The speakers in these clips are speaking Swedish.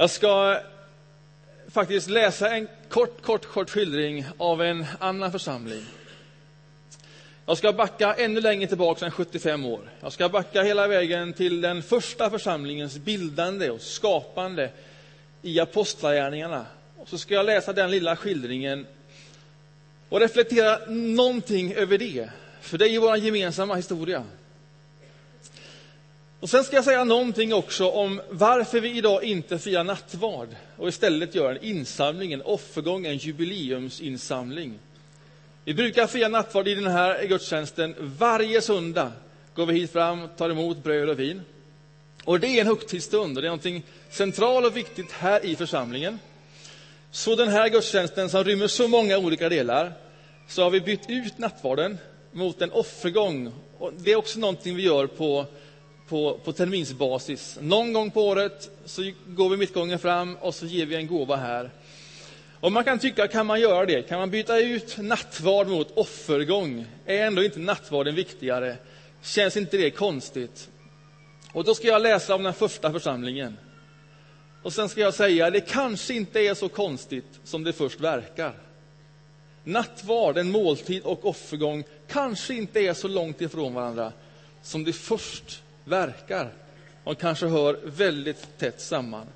Jag ska faktiskt läsa en kort, kort, kort skildring av en annan församling. Jag ska backa ännu längre tillbaka än 75 år. Jag ska backa hela vägen till den första församlingens bildande och skapande i Apostlagärningarna. Och så ska jag läsa den lilla skildringen och reflektera någonting över det. För det är ju vår gemensamma historia. Och Sen ska jag säga någonting också om varför vi idag inte firar nattvard och istället gör en insamling, en offergång, en jubileumsinsamling. Vi brukar fira nattvard i den här gudstjänsten varje söndag. Går vi hit fram, tar emot bröd och vin. Och det är en högtidsstund och det är någonting centralt och viktigt här i församlingen. Så den här gudstjänsten som rymmer så många olika delar, så har vi bytt ut nattvarden mot en offergång. Och det är också någonting vi gör på, på, på terminsbasis. Någon gång på året så går vi mittgången fram och så ger vi en gåva här. Och man kan tycka, kan man göra det? Kan man byta ut nattvard mot offergång? Är ändå inte nattvarden viktigare? Känns inte det konstigt? Och då ska jag läsa om den första församlingen. Och sen ska jag säga, det kanske inte är så konstigt som det först verkar. Nattvard, en måltid och offergång kanske inte är så långt ifrån varandra som det först verkar. De kanske hör väldigt tätt samman.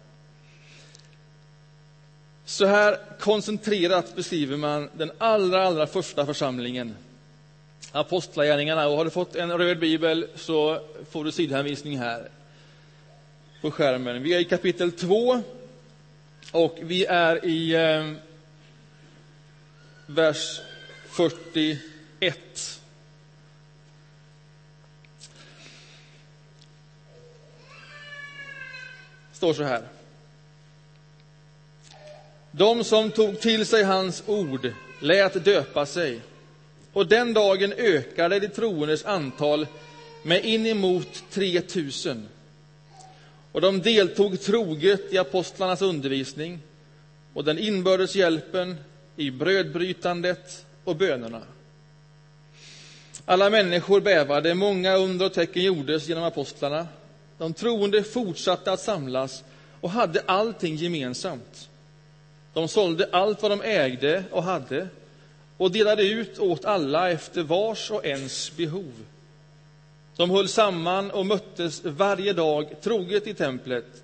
Så här koncentrerat beskriver man den allra, allra första församlingen. Apostlagärningarna. Och har du fått en röd bibel så får du sidhänvisning här på skärmen. Vi är i kapitel 2 och vi är i eh, vers 41. Står så här. De som tog till sig hans ord lät döpa sig. Och den dagen ökade de troendes antal med inemot 3000. Och de deltog troget i apostlarnas undervisning och den inbördes hjälpen, i brödbrytandet och bönerna. Alla människor bävade, många under och tecken gjordes genom apostlarna. De troende fortsatte att samlas och hade allting gemensamt. De sålde allt vad de ägde och hade och delade ut åt alla efter vars och ens behov. De höll samman och möttes varje dag troget i templet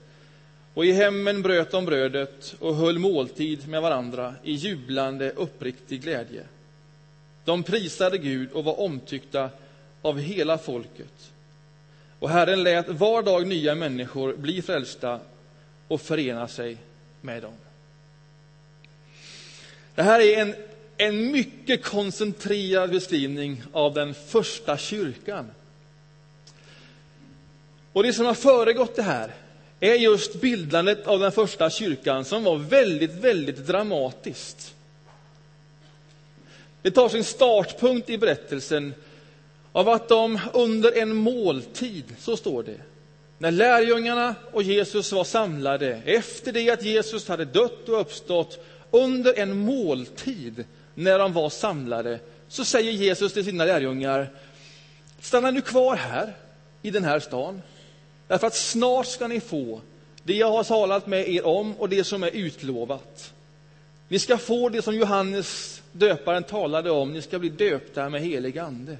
och i hemmen bröt de brödet och höll måltid med varandra i jublande, uppriktig glädje. De prisade Gud och var omtyckta av hela folket. Och Herren lät var dag nya människor bli frälsta och förena sig med dem. Det här är en, en mycket koncentrerad beskrivning av den första kyrkan. Och det som har föregått det här är just bildandet av den första kyrkan som var väldigt, väldigt dramatiskt. Det tar sin startpunkt i berättelsen av att de under en måltid, så står det, när lärjungarna och Jesus var samlade, efter det att Jesus hade dött och uppstått, under en måltid, när de var samlade, så säger Jesus till sina lärjungar, stanna nu kvar här, i den här stan, därför att snart ska ni få det jag har talat med er om och det som är utlovat. Ni ska få det som Johannes döparen talade om, ni ska bli döpta med helig ande.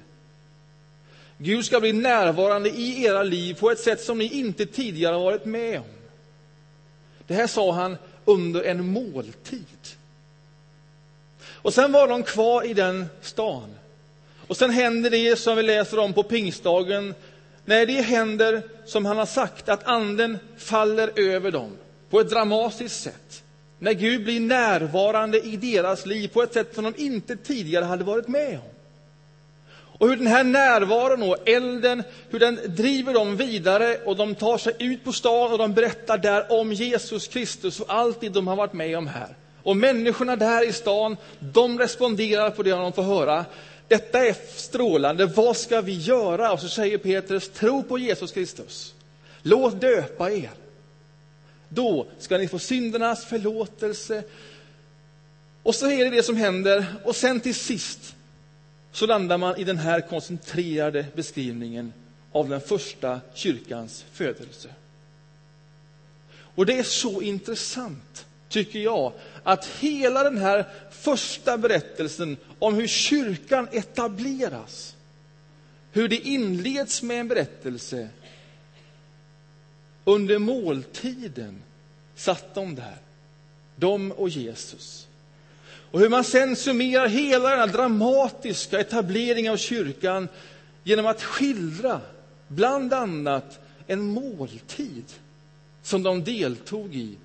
Gud ska bli närvarande i era liv på ett sätt som ni inte tidigare varit med om. Det här sa han under en måltid. Och sen var de kvar i den stan. Och sen händer det som vi läser om på pingstdagen. När det händer som han har sagt, att anden faller över dem på ett dramatiskt sätt. När Gud blir närvarande i deras liv på ett sätt som de inte tidigare hade varit med om. Och hur den här närvaron och elden, hur den driver dem vidare och de tar sig ut på stan och de berättar där om Jesus Kristus och allt det de har varit med om här. Och människorna där i stan, de responderar på det de får höra. Detta är strålande, vad ska vi göra? Och så säger Petrus, tro på Jesus Kristus. Låt döpa er. Då ska ni få syndernas förlåtelse. Och så är det det som händer. Och sen till sist så landar man i den här koncentrerade beskrivningen av den första kyrkans födelse. Och det är så intressant, tycker jag, att hela den här första berättelsen om hur kyrkan etableras, hur det inleds med en berättelse. Under måltiden satt de där, de och Jesus. Och hur man sen summerar hela den här dramatiska etableringen av kyrkan genom att skildra bland annat en måltid som de deltog i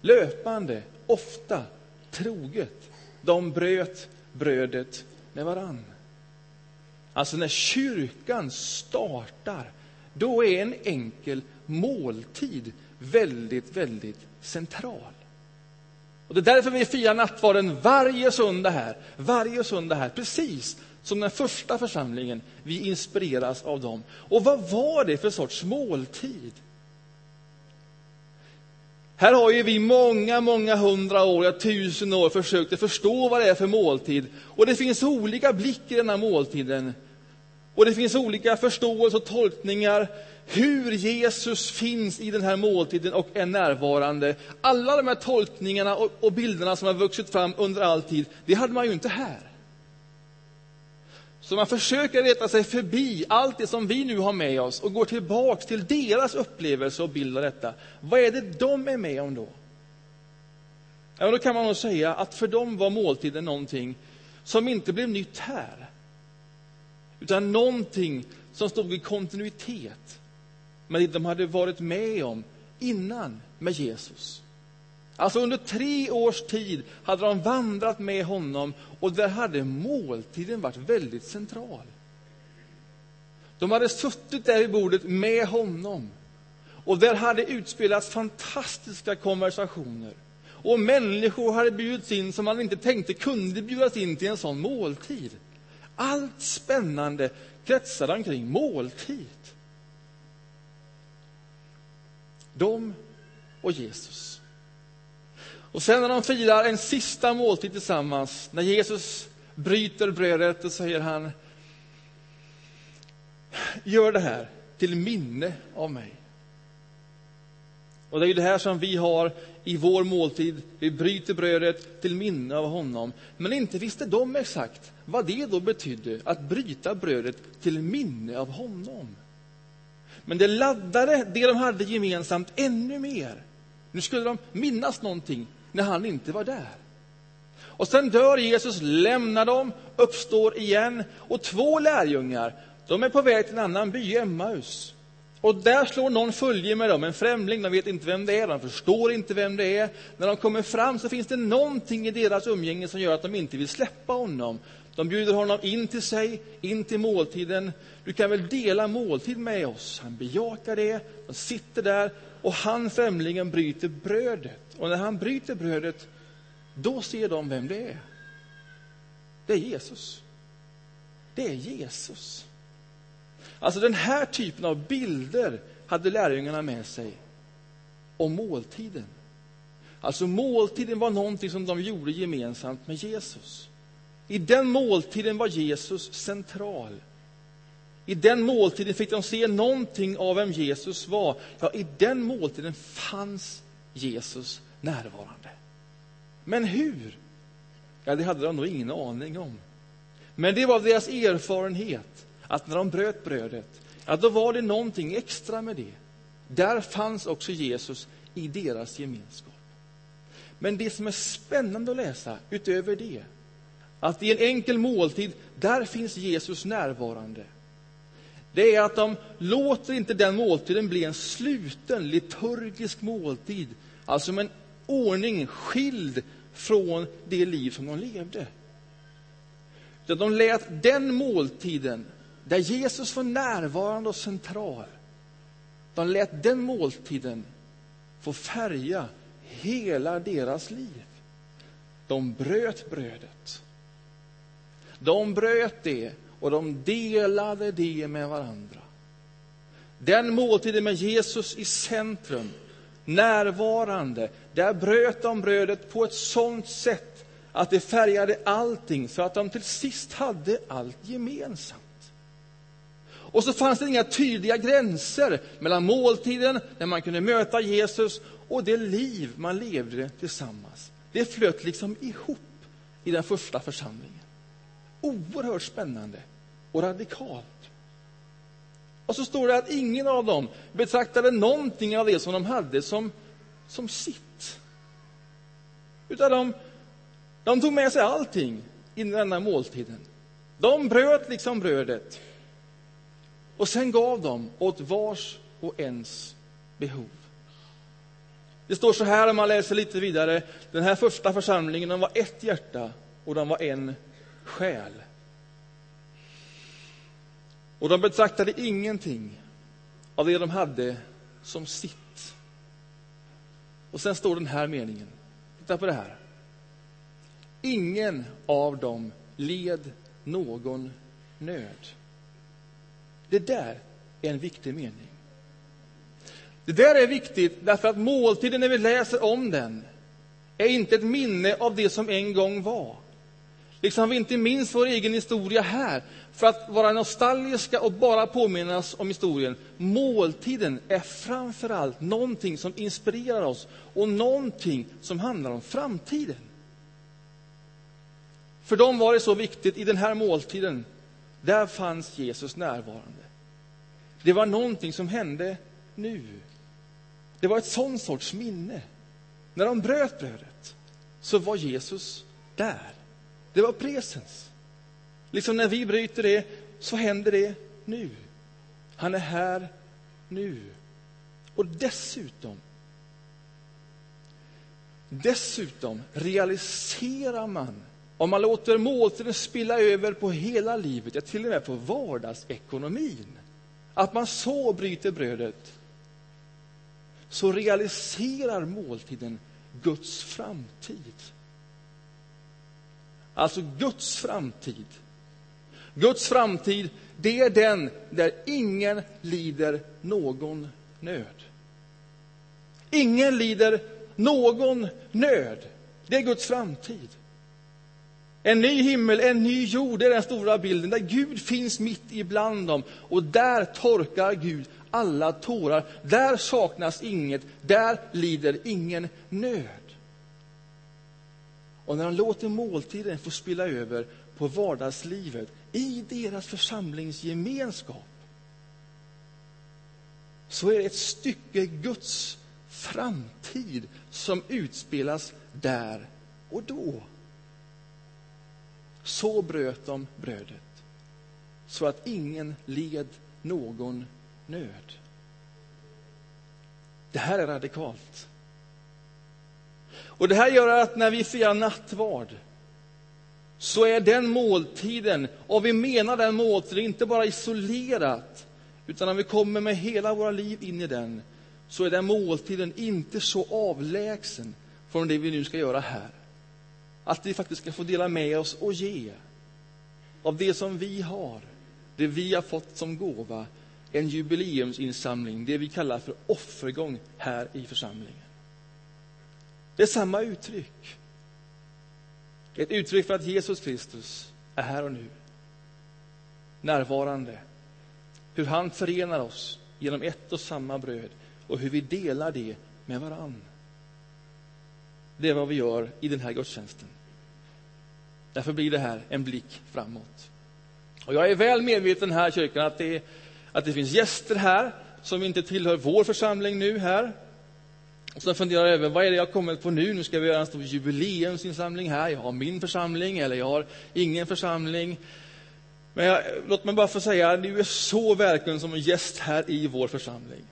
löpande, ofta, troget. De bröt brödet med varann. Alltså när kyrkan startar, då är en enkel måltid väldigt, väldigt central. Och Det är därför vi firar nattvarden varje söndag här, varje söndag här, precis som den första församlingen. Vi inspireras av dem. Och vad var det för sorts måltid? Här har ju vi många, många hundra år, ja tusen år försökt att förstå vad det är för måltid. Och det finns olika blick i den här måltiden. Och det finns olika förståelser och tolkningar hur Jesus finns i den här måltiden och är närvarande. Alla de här tolkningarna och, bilderna som har vuxit fram under all tid, det hade man ju inte här. Så man försöker leta sig förbi allt det som vi nu har med oss och går tillbaks till deras upplevelse och bild av detta. Vad är det de är med om då? Ja, då kan man nog säga att för dem var måltiden någonting som inte blev nytt här. Utan någonting som stod i kontinuitet med det de hade varit med om innan med Jesus. Alltså under tre års tid hade de vandrat med honom och där hade måltiden varit väldigt central. De hade suttit där vid bordet med honom och där hade utspelats fantastiska konversationer. Och människor hade bjudits in som man inte tänkte kunde bjudas in till en sån måltid. Allt spännande kretsade omkring måltid. De och Jesus. Och sen när de firar en sista måltid tillsammans, när Jesus bryter brödet, och säger han Gör det här till minne av mig. Och det är ju det här som vi har i vår måltid. Vi bryter brödet till minne av honom. Men inte visste de exakt vad det då betydde, att bryta brödet till minne av honom. Men det laddade det de hade gemensamt ännu mer. Nu skulle de minnas någonting när han inte var där. Och sen dör Jesus, lämnar dem, uppstår igen. Och två lärjungar, de är på väg till en annan by, Emmaus. Och där slår någon följe med dem, en främling, de vet inte vem det är, de förstår inte vem det är. När de kommer fram så finns det någonting i deras umgänge som gör att de inte vill släppa honom. De bjuder honom in till sig, in till måltiden. Du kan väl dela måltid med oss? Han bejakar det. De sitter där och han, främlingen, bryter brödet. Och när han bryter brödet, då ser de vem det är. Det är Jesus. Det är Jesus. Alltså den här typen av bilder hade lärjungarna med sig om måltiden. Alltså måltiden var någonting som de gjorde gemensamt med Jesus. I den måltiden var Jesus central. I den måltiden fick de se någonting av vem Jesus var. Ja, i den måltiden fanns Jesus närvarande. Men hur? Ja, det hade de nog ingen aning om. Men det var deras erfarenhet, att när de bröt brödet, ja, då var det någonting extra med det. Där fanns också Jesus i deras gemenskap. Men det som är spännande att läsa utöver det, att i en enkel måltid, där finns Jesus närvarande. Det är att de låter inte den måltiden bli en sluten liturgisk måltid, alltså med en ordning skild från det liv som de levde. Utan de lät den måltiden, där Jesus var närvarande och central, de lät den måltiden få färga hela deras liv. De bröt brödet. De bröt det och de delade det med varandra. Den måltiden med Jesus i centrum, närvarande, där bröt de brödet på ett sådant sätt att det färgade allting, så att de till sist hade allt gemensamt. Och så fanns det inga tydliga gränser mellan måltiden, när man kunde möta Jesus, och det liv man levde tillsammans. Det flöt liksom ihop i den första församlingen. Oerhört spännande och radikalt. Och så står det att ingen av dem betraktade någonting av det som de hade som, som sitt. Utan de, de tog med sig allting i denna måltiden. De bröt liksom brödet. Och sen gav de åt vars och ens behov. Det står så här om man läser lite vidare. Den här första församlingen de var ett hjärta och de var en själ. Och de betraktade ingenting av det de hade som sitt. Och sen står den här meningen. Titta på det här. Ingen av dem led någon nöd. Det där är en viktig mening. Det där är viktigt därför att måltiden, när vi läser om den, är inte ett minne av det som en gång var. Liksom vi inte minns vår egen historia här för att vara nostalgiska och bara påminnas om historien. Måltiden är framför allt någonting som inspirerar oss och någonting som handlar om framtiden. För dem var det så viktigt i den här måltiden. Där fanns Jesus närvarande. Det var någonting som hände nu. Det var ett sån sorts minne. När de bröt brödet så var Jesus där. Det var presens. Liksom när vi bryter det så händer det nu. Han är här nu. Och dessutom Dessutom realiserar man, om man låter måltiden spilla över på hela livet, ja, till och med på vardagsekonomin, att man så bryter brödet, så realiserar måltiden Guds framtid. Alltså Guds framtid. Guds framtid, det är den där ingen lider någon nöd. Ingen lider någon nöd. Det är Guds framtid. En ny himmel, en ny jord, det är den stora bilden där Gud finns mitt ibland dem. Och där torkar Gud alla tårar. Där saknas inget, där lider ingen nöd. Och när de låter måltiden få spilla över på vardagslivet i deras församlingsgemenskap så är det ett stycke Guds framtid som utspelas där och då. Så bröt de brödet, så att ingen led någon nöd. Det här är radikalt. Och Det här gör att när vi firar nattvard så är den måltiden, och vi menar den måltiden inte bara isolerat, utan när vi kommer med hela våra liv in i den, så är den måltiden inte så avlägsen från det vi nu ska göra här. Att vi faktiskt ska få dela med oss och ge av det som vi har, det vi har fått som gåva, en jubileumsinsamling, det vi kallar för offergång här i församlingen. Det är samma uttryck. Ett uttryck för att Jesus Kristus är här och nu. Närvarande. Hur han förenar oss genom ett och samma bröd och hur vi delar det med varann. Det är vad vi gör i den här gudstjänsten. Därför blir det här en blick framåt. Och jag är väl medveten här i kyrkan att det, att det finns gäster här som inte tillhör vår församling nu här. Och sen funderar jag över vad är det jag kommit på nu? Nu ska vi göra en stor jubileumsinsamling här. Jag har min församling eller jag har ingen församling. Men jag, låt mig bara få säga, du är så välkommen som gäst här i vår församling.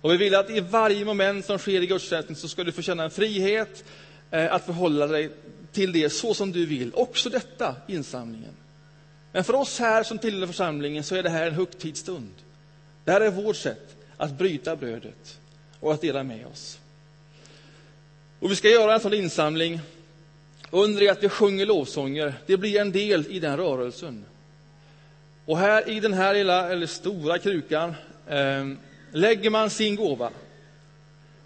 Och vi vill att i varje moment som sker i gudstjänsten så ska du få känna en frihet eh, att förhålla dig till det så som du vill. Också detta, insamlingen. Men för oss här som tillhör församlingen så är det här en högtidsstund. Det här är vårt sätt att bryta brödet och att dela med oss. Och Vi ska göra en sån insamling under det att vi sjunger lovsånger. Det blir en del i den rörelsen. Och här i den här lilla, eller stora krukan eh, lägger man sin gåva.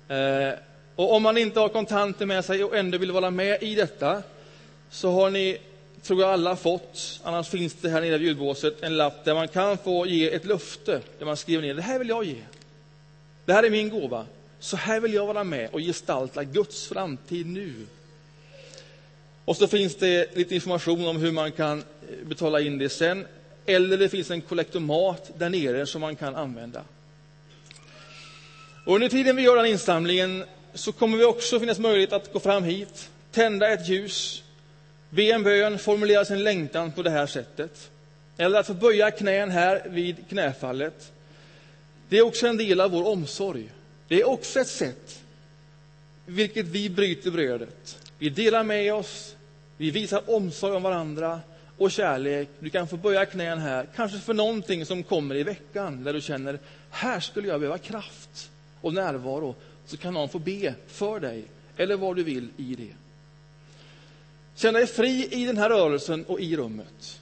Eh, och om man inte har kontanter med sig och ändå vill vara med i detta så har ni tror jag alla fått, annars finns det här nere vid ljudbåset en lapp där man kan få ge ett löfte, där man skriver ner det här vill jag ge. Det här är min gåva. Så här vill jag vara med och gestalta Guds framtid nu. Och så finns det lite information om hur man kan eh, betala in det sen. Eller det finns en kollektomat där nere som man kan använda. Och under tiden vi gör den insamlingen så kommer vi också finnas möjlighet att gå fram hit, tända ett ljus, be en bön, formulera sin längtan på det här sättet. Eller att få böja knän här vid knäfallet. Det är också en del av vår omsorg. Det är också ett sätt vilket vi bryter brödet. Vi delar med oss, vi visar omsorg om varandra och kärlek. Du kan få böja knän här, kanske för någonting som kommer i veckan där du känner, här skulle jag behöva kraft och närvaro. Så kan någon få be för dig, eller vad du vill i det. Känn dig fri i den här rörelsen och i rummet.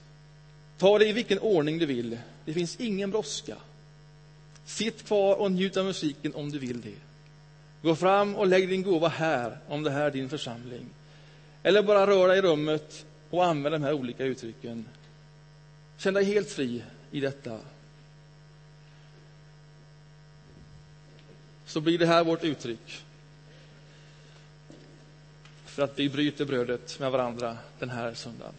Ta det i vilken ordning du vill. Det finns ingen brådska. Sitt kvar och njut av musiken om du vill det. Gå fram och lägg din gåva här, om det här är din församling. Eller bara rör dig i rummet och använd de här olika uttrycken. Känn dig helt fri i detta. Så blir det här vårt uttryck för att vi bryter brödet med varandra den här söndagen.